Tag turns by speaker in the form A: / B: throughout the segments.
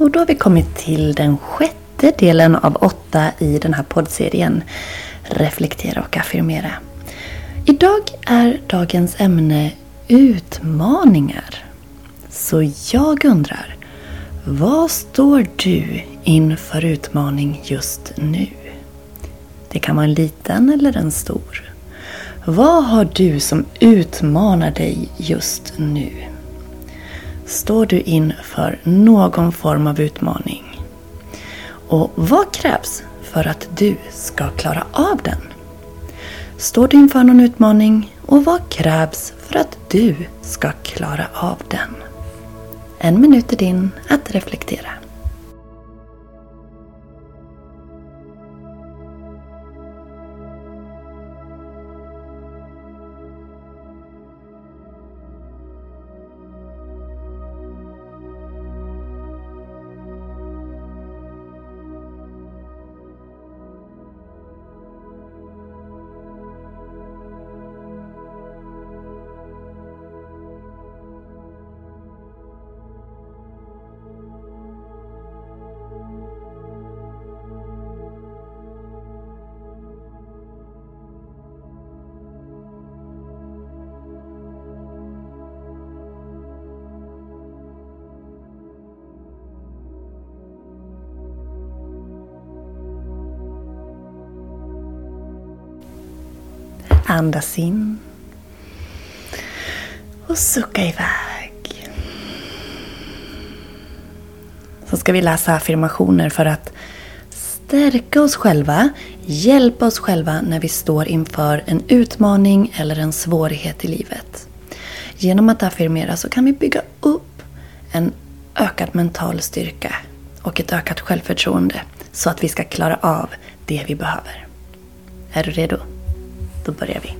A: Och då har vi kommit till den sjätte delen av åtta i den här poddserien Reflektera och affirmera. Idag är dagens ämne utmaningar. Så jag undrar, vad står du inför utmaning just nu? Det kan vara en liten eller en stor. Vad har du som utmanar dig just nu? Står du inför någon form av utmaning. Och vad krävs för att du ska klara av den? Står du inför någon utmaning och vad krävs för att du ska klara av den? En minut är din att reflektera. Andas in. Och sucka iväg. Så ska vi läsa affirmationer för att stärka oss själva, hjälpa oss själva när vi står inför en utmaning eller en svårighet i livet. Genom att affirmera så kan vi bygga upp en ökad mental styrka och ett ökat självförtroende så att vi ska klara av det vi behöver. Är du redo? Då börjar vi.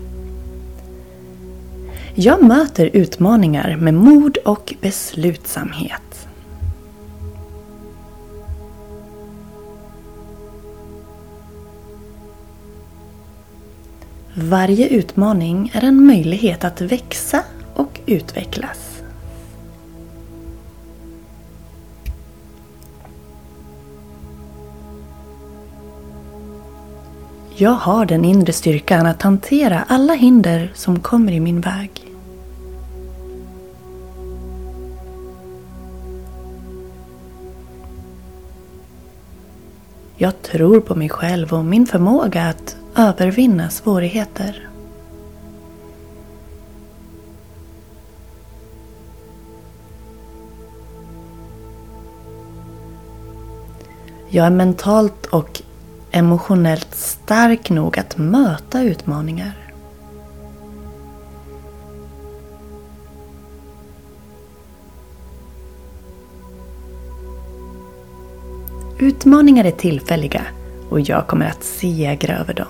A: Jag möter utmaningar med mod och beslutsamhet. Varje utmaning är en möjlighet att växa och utvecklas. Jag har den inre styrkan att hantera alla hinder som kommer i min väg. Jag tror på mig själv och min förmåga att övervinna svårigheter. Jag är mentalt och emotionellt stark nog att möta utmaningar. Utmaningar är tillfälliga och jag kommer att segra över dem.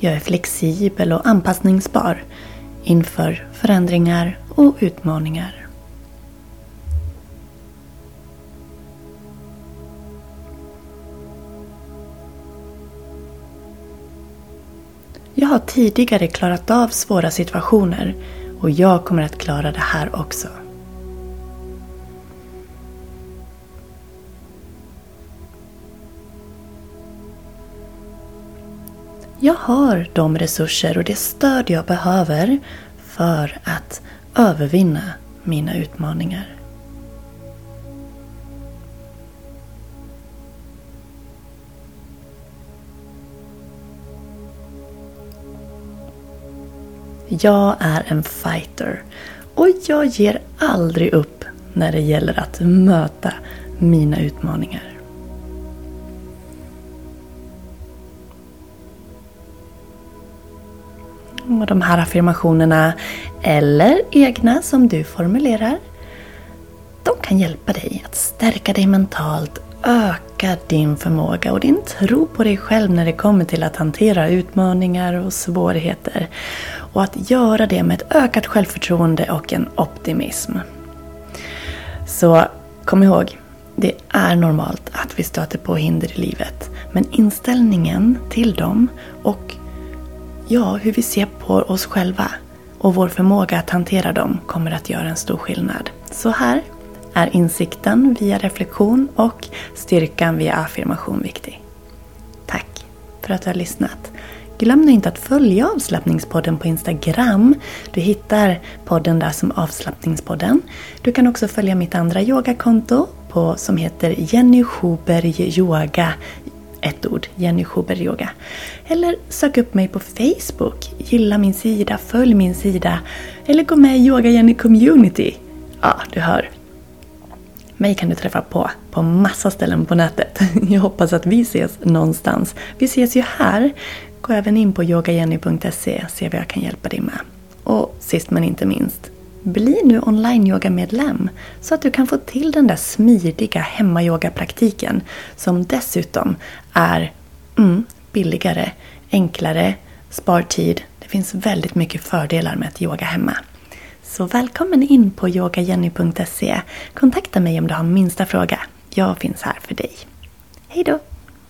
A: Jag är flexibel och anpassningsbar inför förändringar och utmaningar. Jag har tidigare klarat av svåra situationer och jag kommer att klara det här också. Jag har de resurser och det stöd jag behöver för att övervinna mina utmaningar. Jag är en fighter och jag ger aldrig upp när det gäller att möta mina utmaningar. Och de här affirmationerna, eller egna som du formulerar, de kan hjälpa dig att stärka dig mentalt, öka din förmåga och din tro på dig själv när det kommer till att hantera utmaningar och svårigheter. Och att göra det med ett ökat självförtroende och en optimism. Så kom ihåg, det är normalt att vi stöter på hinder i livet. Men inställningen till dem och ja, hur vi ser på oss själva och vår förmåga att hantera dem kommer att göra en stor skillnad. Så här är insikten via reflektion och styrkan via affirmation viktig. Tack för att du har lyssnat. Glöm nu inte att följa avslappningspodden på Instagram. Du hittar podden där som avslappningspodden. Du kan också följa mitt andra yogakonto på, som heter Jenny Schuberg Yoga ett ord, Jenny Schuber Yoga. Eller sök upp mig på Facebook, gilla min sida, följ min sida eller gå med i Yoga Jenny Community. Ja, du hör. Mig kan du träffa på på massa ställen på nätet. Jag hoppas att vi ses någonstans. Vi ses ju här. Gå även in på yogajenny.se och se vad jag kan hjälpa dig med. Och sist men inte minst, bli nu online-yoga-medlem så att du kan få till den där smidiga hemmayoga-praktiken. som dessutom är mm, billigare, enklare, spar tid. Det finns väldigt mycket fördelar med att yoga hemma. Så välkommen in på yogajenny.se. Kontakta mig om du har minsta fråga. Jag finns här för dig. Hejdå!